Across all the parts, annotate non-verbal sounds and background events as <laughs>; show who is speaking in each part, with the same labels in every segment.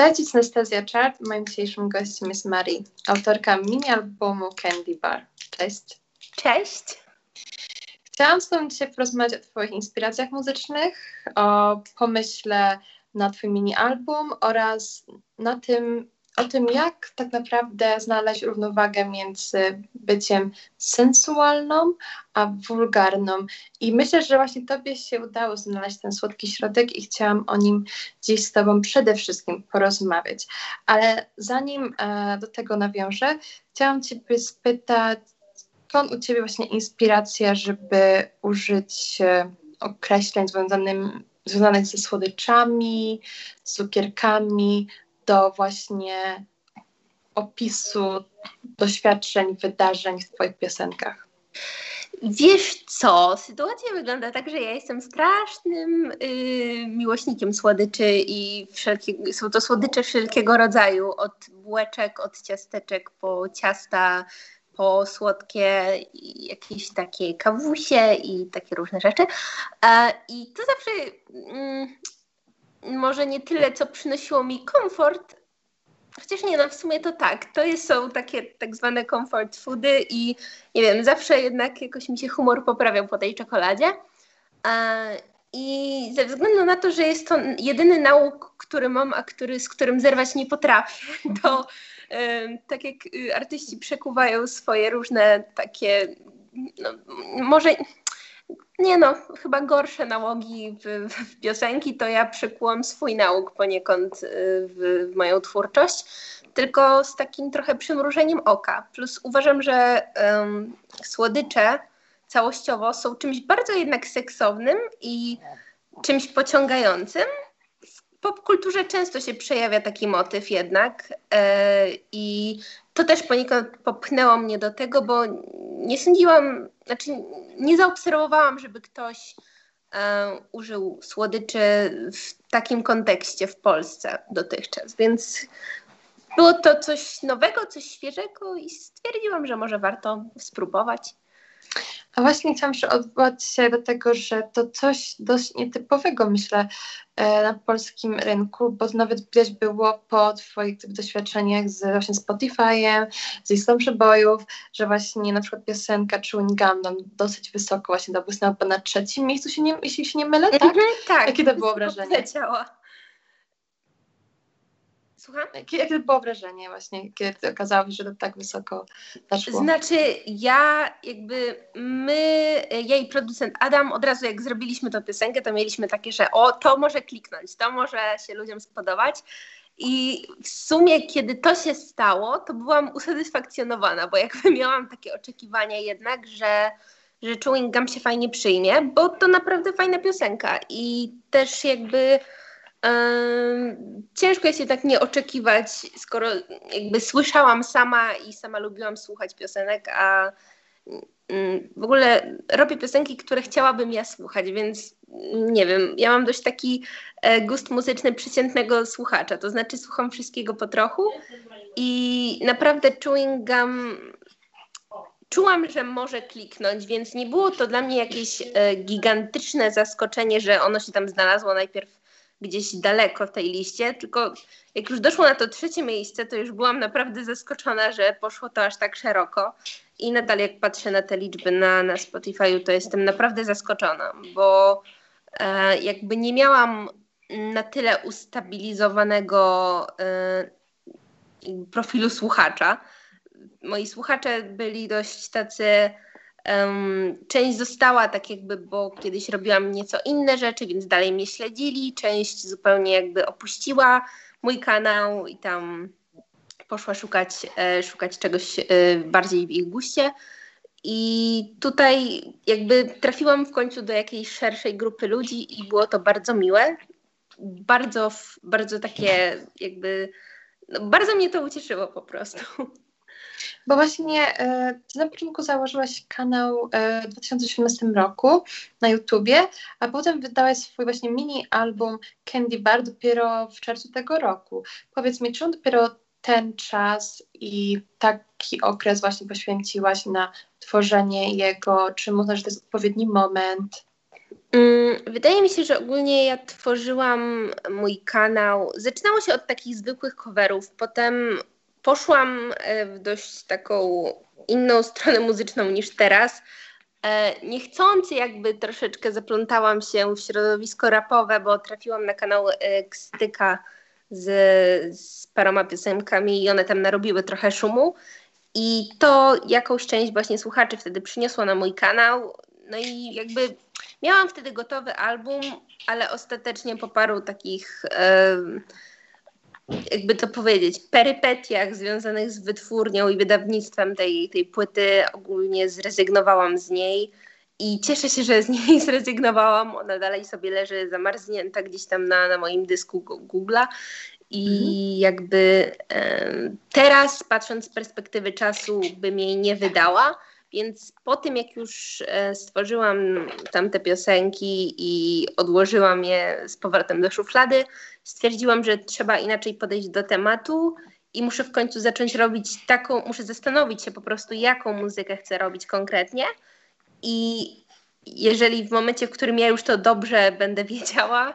Speaker 1: Cześć, jest Anastazja Czart. Moim dzisiejszym gościem jest Marii, autorka mini-albumu Candy Bar. Cześć.
Speaker 2: Cześć.
Speaker 1: Chciałam z Tobą dzisiaj porozmawiać o Twoich inspiracjach muzycznych, o pomyśle na Twój mini-album oraz na tym, o tym, jak tak naprawdę znaleźć równowagę między byciem sensualną a wulgarną. I myślę, że właśnie Tobie się udało znaleźć ten słodki środek i chciałam o nim dziś z Tobą przede wszystkim porozmawiać. Ale zanim e, do tego nawiążę, chciałam Ciebie spytać, skąd u Ciebie właśnie inspiracja, żeby użyć e, określeń związanych ze słodyczami, cukierkami, do właśnie opisu doświadczeń, wydarzeń w Twoich piosenkach?
Speaker 2: Wiesz co, sytuacja wygląda tak, że ja jestem strasznym yy, miłośnikiem słodyczy i wszelkie, są to słodycze wszelkiego rodzaju, od bułeczek, od ciasteczek po ciasta, po słodkie jakieś takie kawusie i takie różne rzeczy. E, I to zawsze mm, może nie tyle, co przynosiło mi komfort, chociaż nie, no w sumie to tak. To jest, są takie tak zwane comfort foody i nie wiem, zawsze jednak jakoś mi się humor poprawiał po tej czekoladzie. I ze względu na to, że jest to jedyny nauk, który mam, a który, z którym zerwać nie potrafię, <laughs> to tak jak y, artyści przekuwają swoje różne takie, no, może nie no, chyba gorsze nałogi w, w, piosenki, to ja przykułam swój nauk poniekąd y, w, w, moją twórczość, tylko z takim trochę przymrużeniem oka. Plus uważam, że um, słodycze całościowo są czymś bardzo jednak seksownym i czymś pociągającym. Popkulturze często się przejawia taki motyw jednak e, i to też poniekąd popchnęło mnie do tego, bo nie sądziłam, znaczy nie zaobserwowałam, żeby ktoś e, użył słodyczy w takim kontekście w Polsce dotychczas, więc było to coś nowego, coś świeżego i stwierdziłam, że może warto spróbować.
Speaker 1: A właśnie chciałam się odwołać się do tego, że to coś dość nietypowego, myślę, e, na polskim rynku, bo nawet widać było po Twoich doświadczeniach z właśnie Spotify'em, z listą przebojów, że właśnie na przykład piosenka Chewing Gum nam dosyć wysoko właśnie dobłysnęła na trzecim miejscu, się nie, jeśli się nie mylę, tak? Mm
Speaker 2: -hmm, tak.
Speaker 1: Jakie to było wrażenie?
Speaker 2: Leciała.
Speaker 1: Słucham? Jakie, jakie było wrażenie właśnie, kiedy okazało się, że to tak wysoko zaszło?
Speaker 2: Znaczy ja jakby my, i producent Adam od razu jak zrobiliśmy tę piosenkę, to mieliśmy takie, że o, to może kliknąć, to może się ludziom spodobać. I w sumie, kiedy to się stało, to byłam usatysfakcjonowana, bo jakby <laughs> miałam takie oczekiwania jednak, że, że Chewing Gum się fajnie przyjmie, bo to naprawdę fajna piosenka i też jakby Ciężko jest się tak nie oczekiwać, skoro jakby słyszałam sama i sama lubiłam słuchać piosenek, a mm, w ogóle robię piosenki, które chciałabym ja słuchać, więc nie wiem, ja mam dość taki e, gust muzyczny przeciętnego słuchacza, to znaczy słucham wszystkiego po trochu i naprawdę chewing gum czułam, że może kliknąć, więc nie było to dla mnie jakieś e, gigantyczne zaskoczenie, że ono się tam znalazło. Najpierw gdzieś daleko w tej liście, tylko jak już doszło na to trzecie miejsce, to już byłam naprawdę zaskoczona, że poszło to aż tak szeroko. I nadal jak patrzę na te liczby na, na Spotify, to jestem naprawdę zaskoczona, bo e, jakby nie miałam na tyle ustabilizowanego e, profilu słuchacza. Moi słuchacze byli dość tacy część została tak jakby, bo kiedyś robiłam nieco inne rzeczy, więc dalej mnie śledzili. Część zupełnie jakby opuściła mój kanał i tam poszła szukać, e, szukać czegoś e, bardziej w ich guście. I tutaj jakby trafiłam w końcu do jakiejś szerszej grupy ludzi i było to bardzo miłe. Bardzo, bardzo takie jakby, no bardzo mnie to ucieszyło po prostu.
Speaker 1: Bo właśnie e, ty na początku założyłaś kanał e, w 2017 roku na YouTubie, a potem wydałaś swój właśnie mini album Candy Bar dopiero w czerwcu tego roku. Powiedz mi, czemu dopiero ten czas i taki okres właśnie poświęciłaś na tworzenie jego? Czy uznasz, że to jest odpowiedni moment?
Speaker 2: Mm, wydaje mi się, że ogólnie ja tworzyłam mój kanał. Zaczynało się od takich zwykłych coverów, potem poszłam e, w dość taką inną <laughs> stronę muzyczną niż teraz. E, niechcący jakby troszeczkę zaplątałam się w środowisko rapowe, bo trafiłam na kanał Kstyka z, z paroma piosenkami i one tam narobiły trochę szumu. I to jakąś część właśnie słuchaczy wtedy przyniosło na mój kanał. No i jakby miałam wtedy gotowy album, ale ostatecznie po paru takich, jakby to powiedzieć, perypetiach związanych z wytwórnią i wydawnictwem tej, tej płyty ogólnie zrezygnowałam z niej. I cieszę się, że z niej <laughs> zrezygnowałam. Ona dalej sobie leży zamarznięta gdzieś tam na, na moim dysku Google'a. I mhm. jakby e, teraz, patrząc z perspektywy czasu, bym jej nie wydała. Więc po tym, jak już e, stworzyłam tamte piosenki i odłożyłam je z powrotem do szuflady, stwierdziłam, że trzeba inaczej podejść do tematu i muszę w końcu zacząć robić taką, muszę zastanowić się po prostu, jaką muzykę chcę robić konkretnie. I jeżeli w momencie, w którym ja już to dobrze będę wiedziała,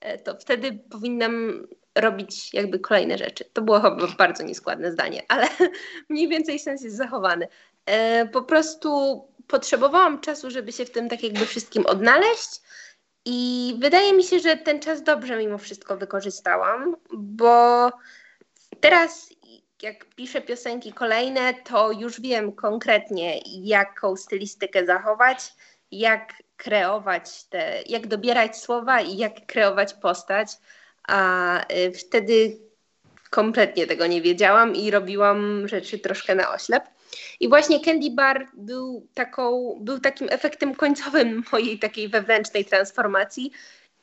Speaker 2: e, to wtedy powinnam robić jakby kolejne rzeczy. To było chyba bardzo nieskładne zdanie, ale <laughs> mniej więcej sens jest zachowany. E, po prostu potrzebowałam czasu, żeby się w tym tak jakby wszystkim odnaleźć. I wydaje mi się, że ten czas dobrze mimo wszystko wykorzystałam, bo teraz jak piszę piosenki kolejne, to już wiem konkretnie, jaką stylistykę zachować, jak kreować te, jak dobierać słowa i jak kreować postać. A y, wtedy kompletnie tego nie wiedziałam i robiłam rzeczy troszkę na oślep. I właśnie Candy Bar był, taką, był takim efektem końcowym <laughs> mojej takiej wewnętrznej transformacji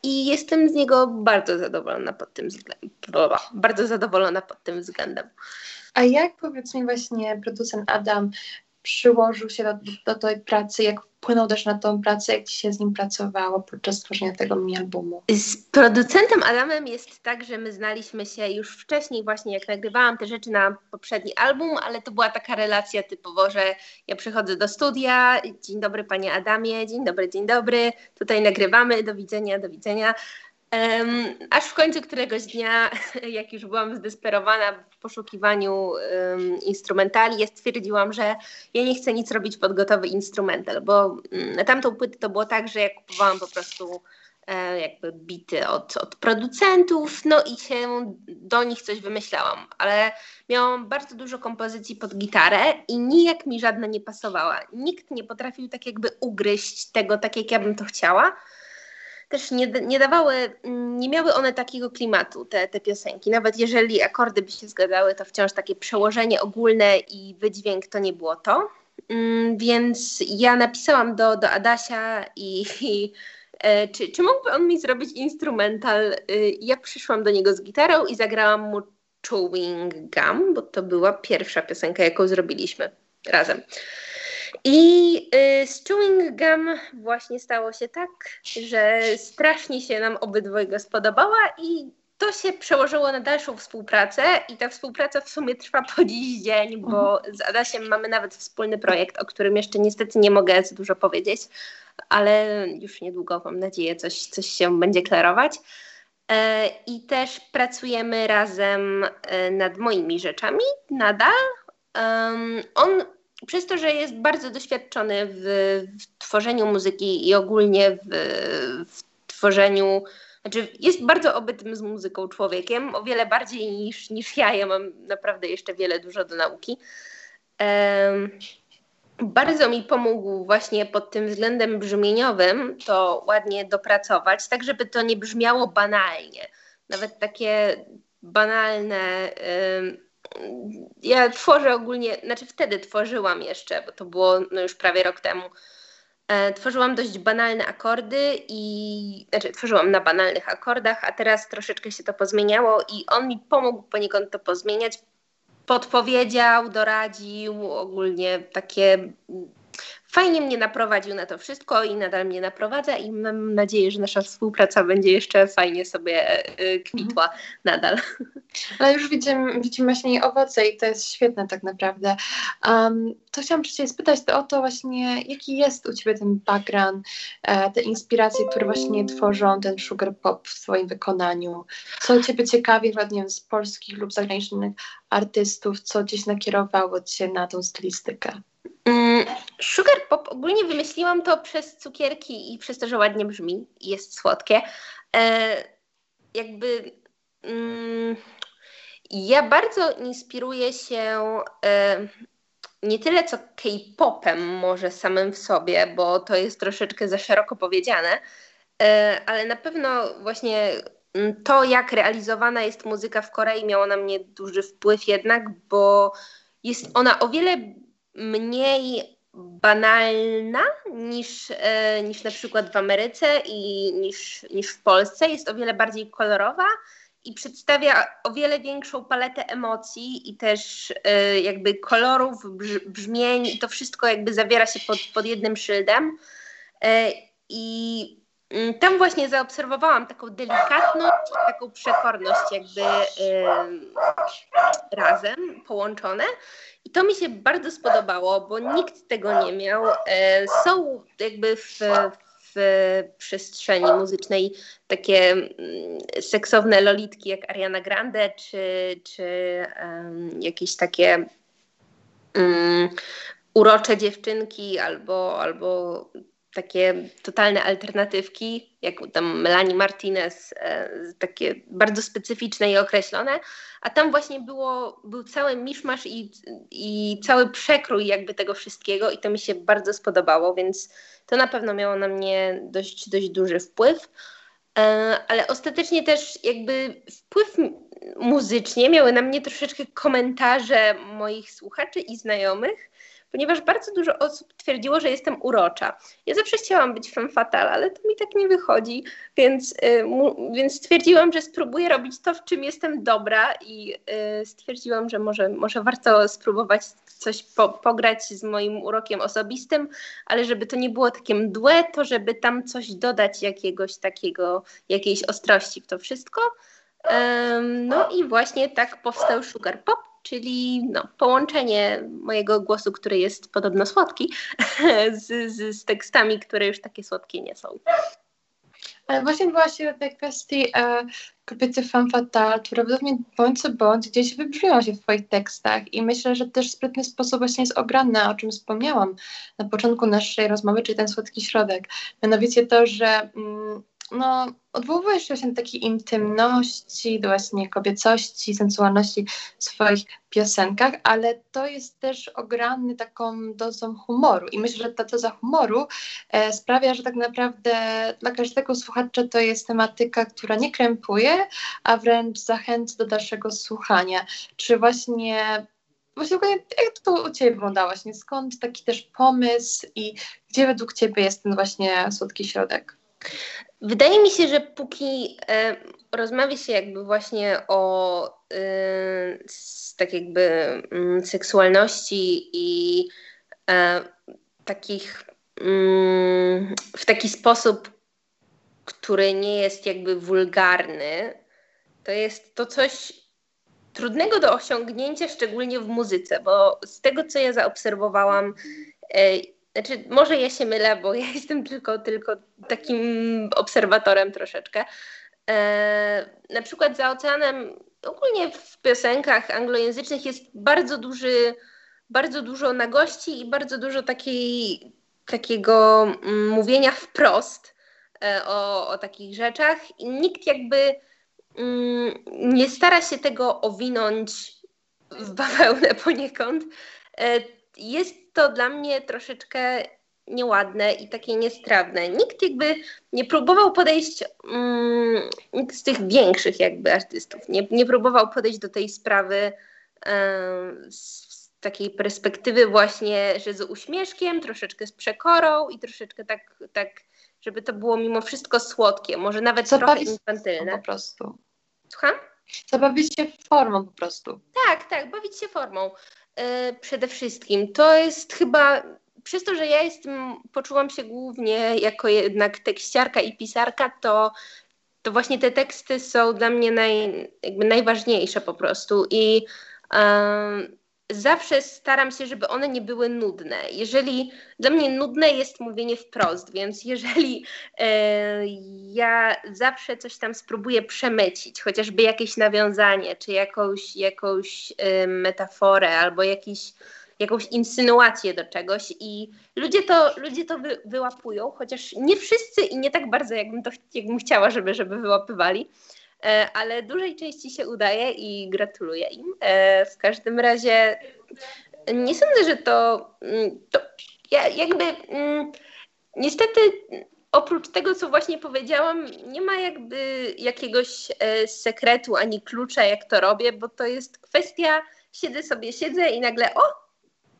Speaker 2: i jestem z niego bardzo zadowolona pod tym względem. Bardzo zadowolona pod tym względem.
Speaker 1: A jak powiedz mi właśnie producent Adam przyłożył się do, do tej pracy, jak wpłynął też na tą pracę, jak się z nim pracowało podczas tworzenia tego mini-albumu?
Speaker 2: Z producentem Adamem jest tak, że my znaliśmy się już wcześniej właśnie, jak nagrywałam te rzeczy na poprzedni album, ale to była taka relacja typowo, że ja przychodzę do studia, dzień dobry panie Adamie, dzień dobry, dzień dobry, tutaj nagrywamy, do widzenia, do widzenia. Um, aż w końcu któregoś dnia, <laughs> jak już byłam zdesperowana w poszukiwaniu um, instrumentali, ja stwierdziłam, że ja nie chcę nic robić pod gotowy instrumental, bo um, na tamtą płytę to było tak, że ja kupowałam po prostu e, jakby bity od, od producentów, no i się do nich coś wymyślałam, ale miałam bardzo dużo kompozycji pod gitarę i nijak mi żadna nie pasowała. Nikt nie potrafił tak jakby ugryźć tego tak, jak ja bym to chciała też nie, nie dawały, nie miały one takiego klimatu, te, te piosenki. Nawet jeżeli akordy by się zgadzały, to wciąż takie przełożenie ogólne i wydźwięk to nie było to. Mm, więc ja napisałam do, do Adasia i, <laughs> i e, czy, czy mógłby on mi zrobić instrumental? Y, ja przyszłam do niego z gitarą i zagrałam mu Chewing Gum, bo to była pierwsza piosenka, jaką zrobiliśmy razem. I y, z Chewing Gum właśnie stało się tak, że strasznie się nam obydwojga spodobała i to się przełożyło na dalszą współpracę i ta współpraca w sumie trwa po dziś dzień, bo mhm. z Adasiem mamy nawet wspólny projekt, o którym jeszcze niestety nie mogę za dużo powiedzieć, ale już niedługo mam nadzieję coś, coś się będzie klarować. E, I też pracujemy razem e, nad moimi rzeczami nadal. On przez to, że jest bardzo doświadczony w, w tworzeniu muzyki i ogólnie w, w, tworzeniu, znaczy jest bardzo obytym z muzyką człowiekiem, o wiele bardziej niż, niż ja. Ja mam naprawdę jeszcze wiele dużo do nauki. Um, bardzo mi pomógł właśnie pod tym względem brzmieniowym to ładnie dopracować, tak żeby to nie brzmiało banalnie. Nawet takie banalne. Um, ja tworzę ogólnie, znaczy wtedy tworzyłam jeszcze, bo to było no już prawie rok temu. E, tworzyłam dość banalne akordy i znaczy tworzyłam na banalnych akordach, a teraz troszeczkę się to pozmieniało i on mi pomógł poniekąd to pozmieniać. Podpowiedział, doradził, ogólnie takie fajnie mnie naprowadził na to wszystko i nadal mnie naprowadza i mam nadzieję, że nasza współpraca będzie jeszcze fajnie sobie y, kwitła mhm. nadal.
Speaker 1: Ale już widzimy, widzimy właśnie owoce i to jest świetne tak naprawdę. Um, to chciałam Cię spytać to o to właśnie, jaki jest u Ciebie ten background, e, te inspiracje, które właśnie tworzą ten sugar pop w swoim wykonaniu. Co Ciebie ciekawi, nie z polskich lub zagranicznych artystów, co gdzieś nakierowało Cię na tą stylistykę?
Speaker 2: Mm, sugar pop ogólnie wymyśliłam to przez cukierki i przez to, że ładnie brzmi i jest słodkie. E, jakby ja bardzo inspiruję się e, nie tyle co K-popem może samym w sobie, bo to jest troszeczkę za szeroko powiedziane, e, ale na pewno właśnie mm, to, jak realizowana jest muzyka w Korei, miało na mnie duży wpływ jednak, bo jest ona o wiele mniej banalna niż, e, niż na przykład w Ameryce i niż, niż w Polsce. Jest o wiele bardziej kolorowa i przedstawia o wiele większą paletę emocji i też e, jakby kolorów, brzmień i to wszystko jakby zawiera się pod, pod jednym szyldem. E, I mm, tam właśnie zaobserwowałam taką delikatność taką przekorność jakby razem połączone. I to mi się bardzo spodobało, bo nikt tego nie miał. E, są jakby w, w przestrzeni muzycznej takie mm, seksowne lolitki jak Ariana Grande, czy, czy um, jakieś takie um, urocze dziewczynki albo, albo takie totalne alternatywki, jak tam Melanie Martinez, e, takie bardzo specyficzne i określone, a tam właśnie było, był cały miszmasz i, i cały przekrój jakby tego wszystkiego i to mi się bardzo spodobało, więc to na pewno miało na mnie dość, dość duży wpływ. E, ale ostatecznie też jakby wpływ muzycznie miały na mnie troszeczkę komentarze moich słuchaczy i znajomych, ponieważ bardzo dużo osób twierdziło, że jestem urocza. Ja zawsze chciałam być femme fatale, ale to mi tak nie wychodzi, więc, y, więc stwierdziłam, że spróbuję robić to, w czym jestem dobra i y, stwierdziłam, że może, może warto spróbować coś po, pograć z moim urokiem osobistym, ale żeby to nie było takie mdłe, to żeby tam coś dodać jakiegoś takiego, jakiejś ostrości w to wszystko. No i właśnie tak powstał Sugar Pop czyli no, połączenie mojego głosu, który jest podobno słodki, <laughs> z, z, z tekstami, które już takie słodkie nie są.
Speaker 1: Ale właśnie właśnie o tej kwestii e, kobiety femme fatale, które mnie bądź co bądź gdzieś wybrzmią się w Twoich tekstach i myślę, że też w sprytny sposób właśnie jest ograna, o czym wspomniałam na początku naszej rozmowy, czyli ten słodki środek. Mianowicie to, że mm, no, odwołujesz się do takiej intymności, do właśnie kobiecości, sensualności w swoich piosenkach, ale to jest też ograny taką dozą humoru i myślę, że ta doza humoru e, sprawia, że tak naprawdę dla każdego słuchacza to jest tematyka, która nie krępuje, a wręcz zachęca do dalszego słuchania. Czy właśnie Właśnie jak to u Ciebie wyglądało? Właśnie skąd taki też pomysł i gdzie według Ciebie jest ten właśnie słodki środek?
Speaker 2: Wydaje mi się, że póki e, rozmawia się jakby właśnie o e, tak jakby mm, seksualności i e, takich mm, w taki sposób, który nie jest jakby wulgarny, to jest to coś trudnego do osiągnięcia, szczególnie w muzyce, bo z tego, co ja zaobserwowałam, e, znaczy, może ja się mylę, bo ja <laughs> jestem tylko, tylko takim obserwatorem troszeczkę. E, na przykład za oceanem, ogólnie w piosenkach anglojęzycznych jest bardzo duży, bardzo dużo nagości i bardzo dużo takiej, takiego mm, mówienia wprost e, o, o takich rzeczach i nikt jakby mm, nie stara się tego owinąć w bawełnę poniekąd. E, jest to dla mnie troszeczkę nieładne i takie niestrawne. Nikt jakby nie próbował podejść, mm, nikt z tych większych jakby artystów, nie, nie próbował podejść do tej sprawy z, z takiej perspektywy właśnie, że z uśmieszkiem, troszeczkę z przekorą i troszeczkę tak, tak żeby to było mimo wszystko słodkie, może nawet Zabawić trochę infantylne.
Speaker 1: Po prostu.
Speaker 2: Słucham?
Speaker 1: Zabawić się formą po prostu.
Speaker 2: Tak, tak, bawić się formą. E, przede wszystkim. To jest chyba przez to, że ja jestem, poczułam się głównie jako jednak tekściarka i pisarka, to, to właśnie te teksty są dla mnie naj, najważniejsze po prostu i zawsze staram się, żeby one nie były nudne. Jeżeli dla mnie nudne jest mówienie wprost, więc <laughs> jeżeli e, ja zawsze coś tam spróbuję przemycić, chociażby jakieś nawiązanie, czy jakąś, jakąś e, metaforę, albo jakiś, jakąś insynuację do czegoś i ludzie to, ludzie to wy, wyłapują, chociaż nie wszyscy i nie tak bardzo, jakbym, to, jakbym chciała, żeby, żeby wyłapywali. E, ale dużej części się udaje i gratuluję im. E, w każdym razie nie sądzę, że to, mm, to ja jakby mm, niestety oprócz tego, co właśnie powiedziałam, nie ma jakby jakiegoś e, sekretu ani klucza, jak to robię, bo to jest kwestia, siedzę sobie, siedzę i nagle o,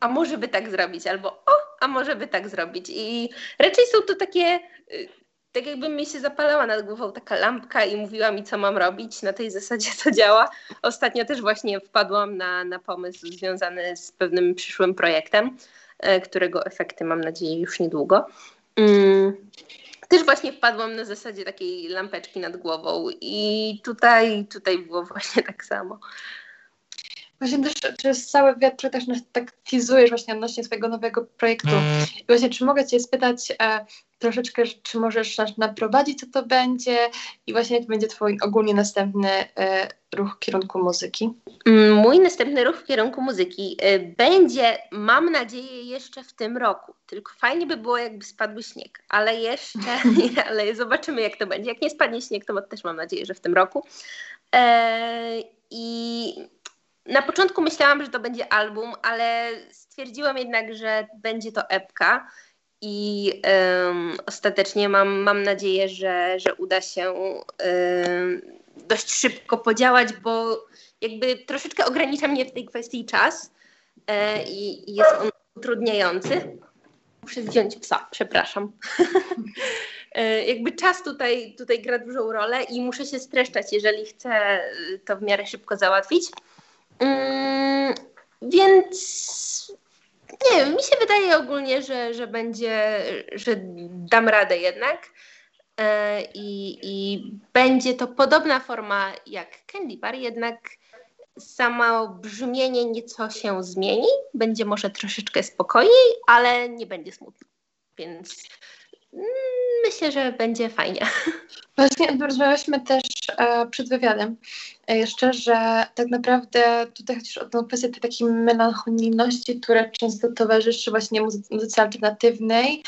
Speaker 2: a może by tak zrobić, albo o, a może by tak zrobić. I raczej są to takie y, tak jakby mi się zapalała nad głową taka lampka i mówiła mi, co mam robić. Na tej zasadzie to działa. Ostatnio też właśnie wpadłam na, na pomysł związany z pewnym przyszłym projektem, e, którego efekty mam nadzieję już niedługo. Mm. Też właśnie wpadłam na zasadzie takiej lampeczki nad głową i tutaj, tutaj było <laughs> właśnie tak samo.
Speaker 1: Właśnie też przez cały wiatr też tak teasujesz właśnie odnośnie swojego nowego projektu. Mm. I właśnie czy mogę Cię spytać e, troszeczkę, czy możesz nas naprowadzić, co to będzie i właśnie jaki będzie Twój ogólnie następny e, ruch w kierunku muzyki?
Speaker 2: Mm, mój następny ruch w kierunku muzyki e, będzie, mam nadzieję, jeszcze w tym roku. Tylko fajnie by było, jakby spadł śnieg, ale jeszcze, <laughs> ale zobaczymy, jak to będzie. Jak nie spadnie śnieg, to też mam nadzieję, że w tym roku. E, I na początku myślałam, że to będzie album, ale stwierdziłam jednak, że będzie to epka i um, ostatecznie mam, mam nadzieję, że, że uda się um, dość szybko podziałać, bo jakby troszeczkę ogranicza mnie w tej kwestii czas e, i, jest on utrudniający. Muszę zdjąć psa, przepraszam. <laughs> e, jakby czas tutaj, tutaj gra dużą rolę i muszę się streszczać, jeżeli chcę to w miarę szybko załatwić. Mm, więc nie wiem, mi się wydaje ogólnie, że, że będzie, że dam radę jednak. E, I, I będzie to podobna forma jak Candy Bar, jednak samo brzmienie nieco się zmieni. Będzie może troszeczkę spokojniej, ale nie będzie smutno. Więc mm, myślę, że będzie fajnie. <laughs>
Speaker 1: Właśnie rozmawialiśmy też przed wywiadem e, jeszcze, że tak naprawdę tutaj chociaż o tą kwestię tej takiej melancholijności, która często towarzyszy właśnie muzyce, alternatywnej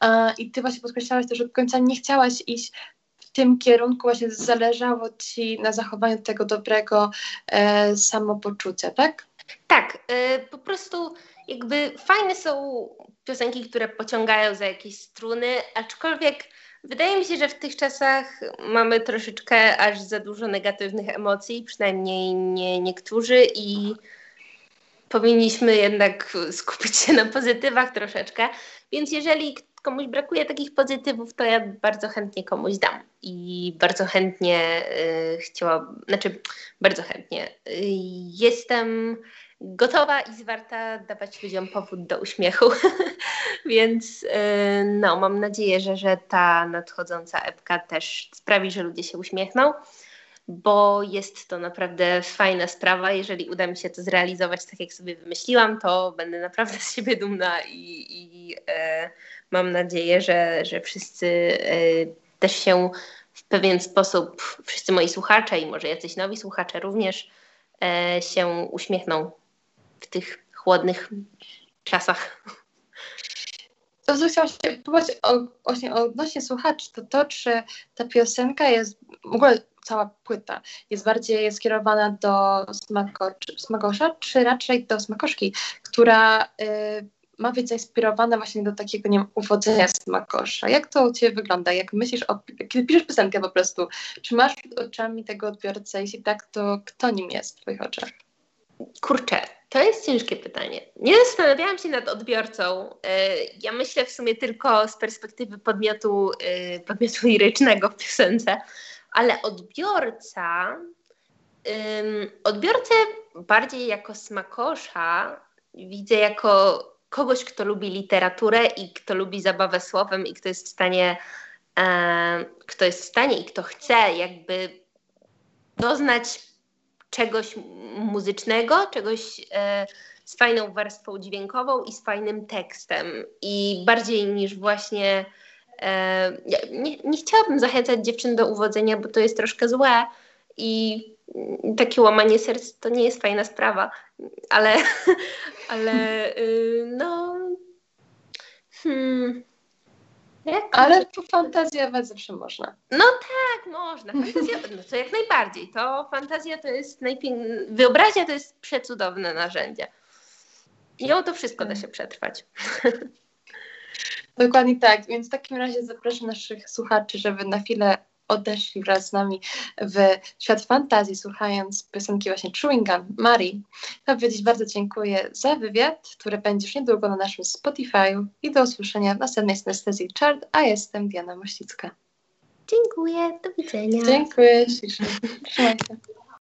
Speaker 1: e, i ty właśnie podkreślałaś też, że do końca nie chciałaś iść w tym kierunku, właśnie zależało ci na zachowaniu tego dobrego e, samopoczucia, tak?
Speaker 2: Tak, e, po prostu jakby fajne są piosenki, które pociągają za jakieś struny, aczkolwiek Wydaje mi się, że w tych czasach mamy troszeczkę aż za dużo negatywnych emocji, przynajmniej nie niektórzy i powinniśmy jednak skupić się na pozytywach troszeczkę. Więc jeżeli komuś brakuje takich pozytywów, to ja bardzo chętnie komuś dam. I bardzo chętnie y, chciałabym, znaczy bardzo chętnie. Y, jestem gotowa i zwarta dawać ludziom powód do uśmiechu. <laughs> Więc yy, no, mam nadzieję, że, że ta nadchodząca epka też sprawi, że ludzie się uśmiechną, bo jest to naprawdę fajna sprawa. Jeżeli uda mi się to zrealizować tak, jak sobie wymyśliłam, to będę naprawdę z siebie dumna i, i yy, mam nadzieję, że, że wszyscy yy, też się w pewien sposób, wszyscy moi słuchacze i może jacyś nowi słuchacze również się uśmiechną w tych chłodnych czasach.
Speaker 1: To, co chciałam się powiedzieć o, właśnie odnośnie słuchaczy, to to, czy ta piosenka jest, w ogóle cała płyta jest bardziej skierowana do smako, smakosza, czy raczej do smakoszki, która y, ma być zainspirowana właśnie do takiego, nie wiem, uwodzenia smakosza. Jak to u Ciebie wygląda? Jak myślisz, o, kiedy piszesz piosenkę po prostu, czy masz przed oczami tego odbiorcę? Jeśli tak, to kto nim jest w Twoich oczach?
Speaker 2: Kurczę, to jest ciężkie pytanie. Nie zastanawiałam się nad odbiorcą. E, ja myślę w sumie tylko z perspektywy podmiotu, e, podmiotu lirycznego w piosence, ale odbiorca, odbiorcę bardziej jako smakosza widzę jako kogoś, kto lubi literaturę i kto lubi zabawę słowem i kto jest w stanie, e, kto jest w stanie i kto chce jakby doznać czegoś muzycznego, czegoś e, z fajną warstwą dźwiękową i z fajnym tekstem. I bardziej niż właśnie. E, nie, nie chciałabym zachęcać dziewczyn do uwodzenia, bo to jest troszkę złe i takie łamanie serc to nie jest fajna sprawa, ale, <laughs> ale y, no.
Speaker 1: Jak? Ale fantazjować zawsze można.
Speaker 2: No tak, można. Fantazja, no to jak najbardziej. To fantazja to jest najpiękniejsza. Wyobraźnia to jest przecudowne narzędzie. I o to wszystko da się przetrwać. <laughs>
Speaker 1: Dokładnie tak. Więc w takim razie zapraszam naszych słuchaczy, żeby na chwilę odeszli wraz z nami w świat fantazji, słuchając piosenki właśnie Chewing Gum, Marii. Chciałam powiedzieć bardzo dziękuję za wywiad, który będzie już niedługo na naszym Spotify'u i do usłyszenia w następnej synestezji Chart, a jestem Diana Mościcka.
Speaker 2: Dziękuję, do widzenia.
Speaker 1: Dziękuję, ślicznie. Trzymaj się.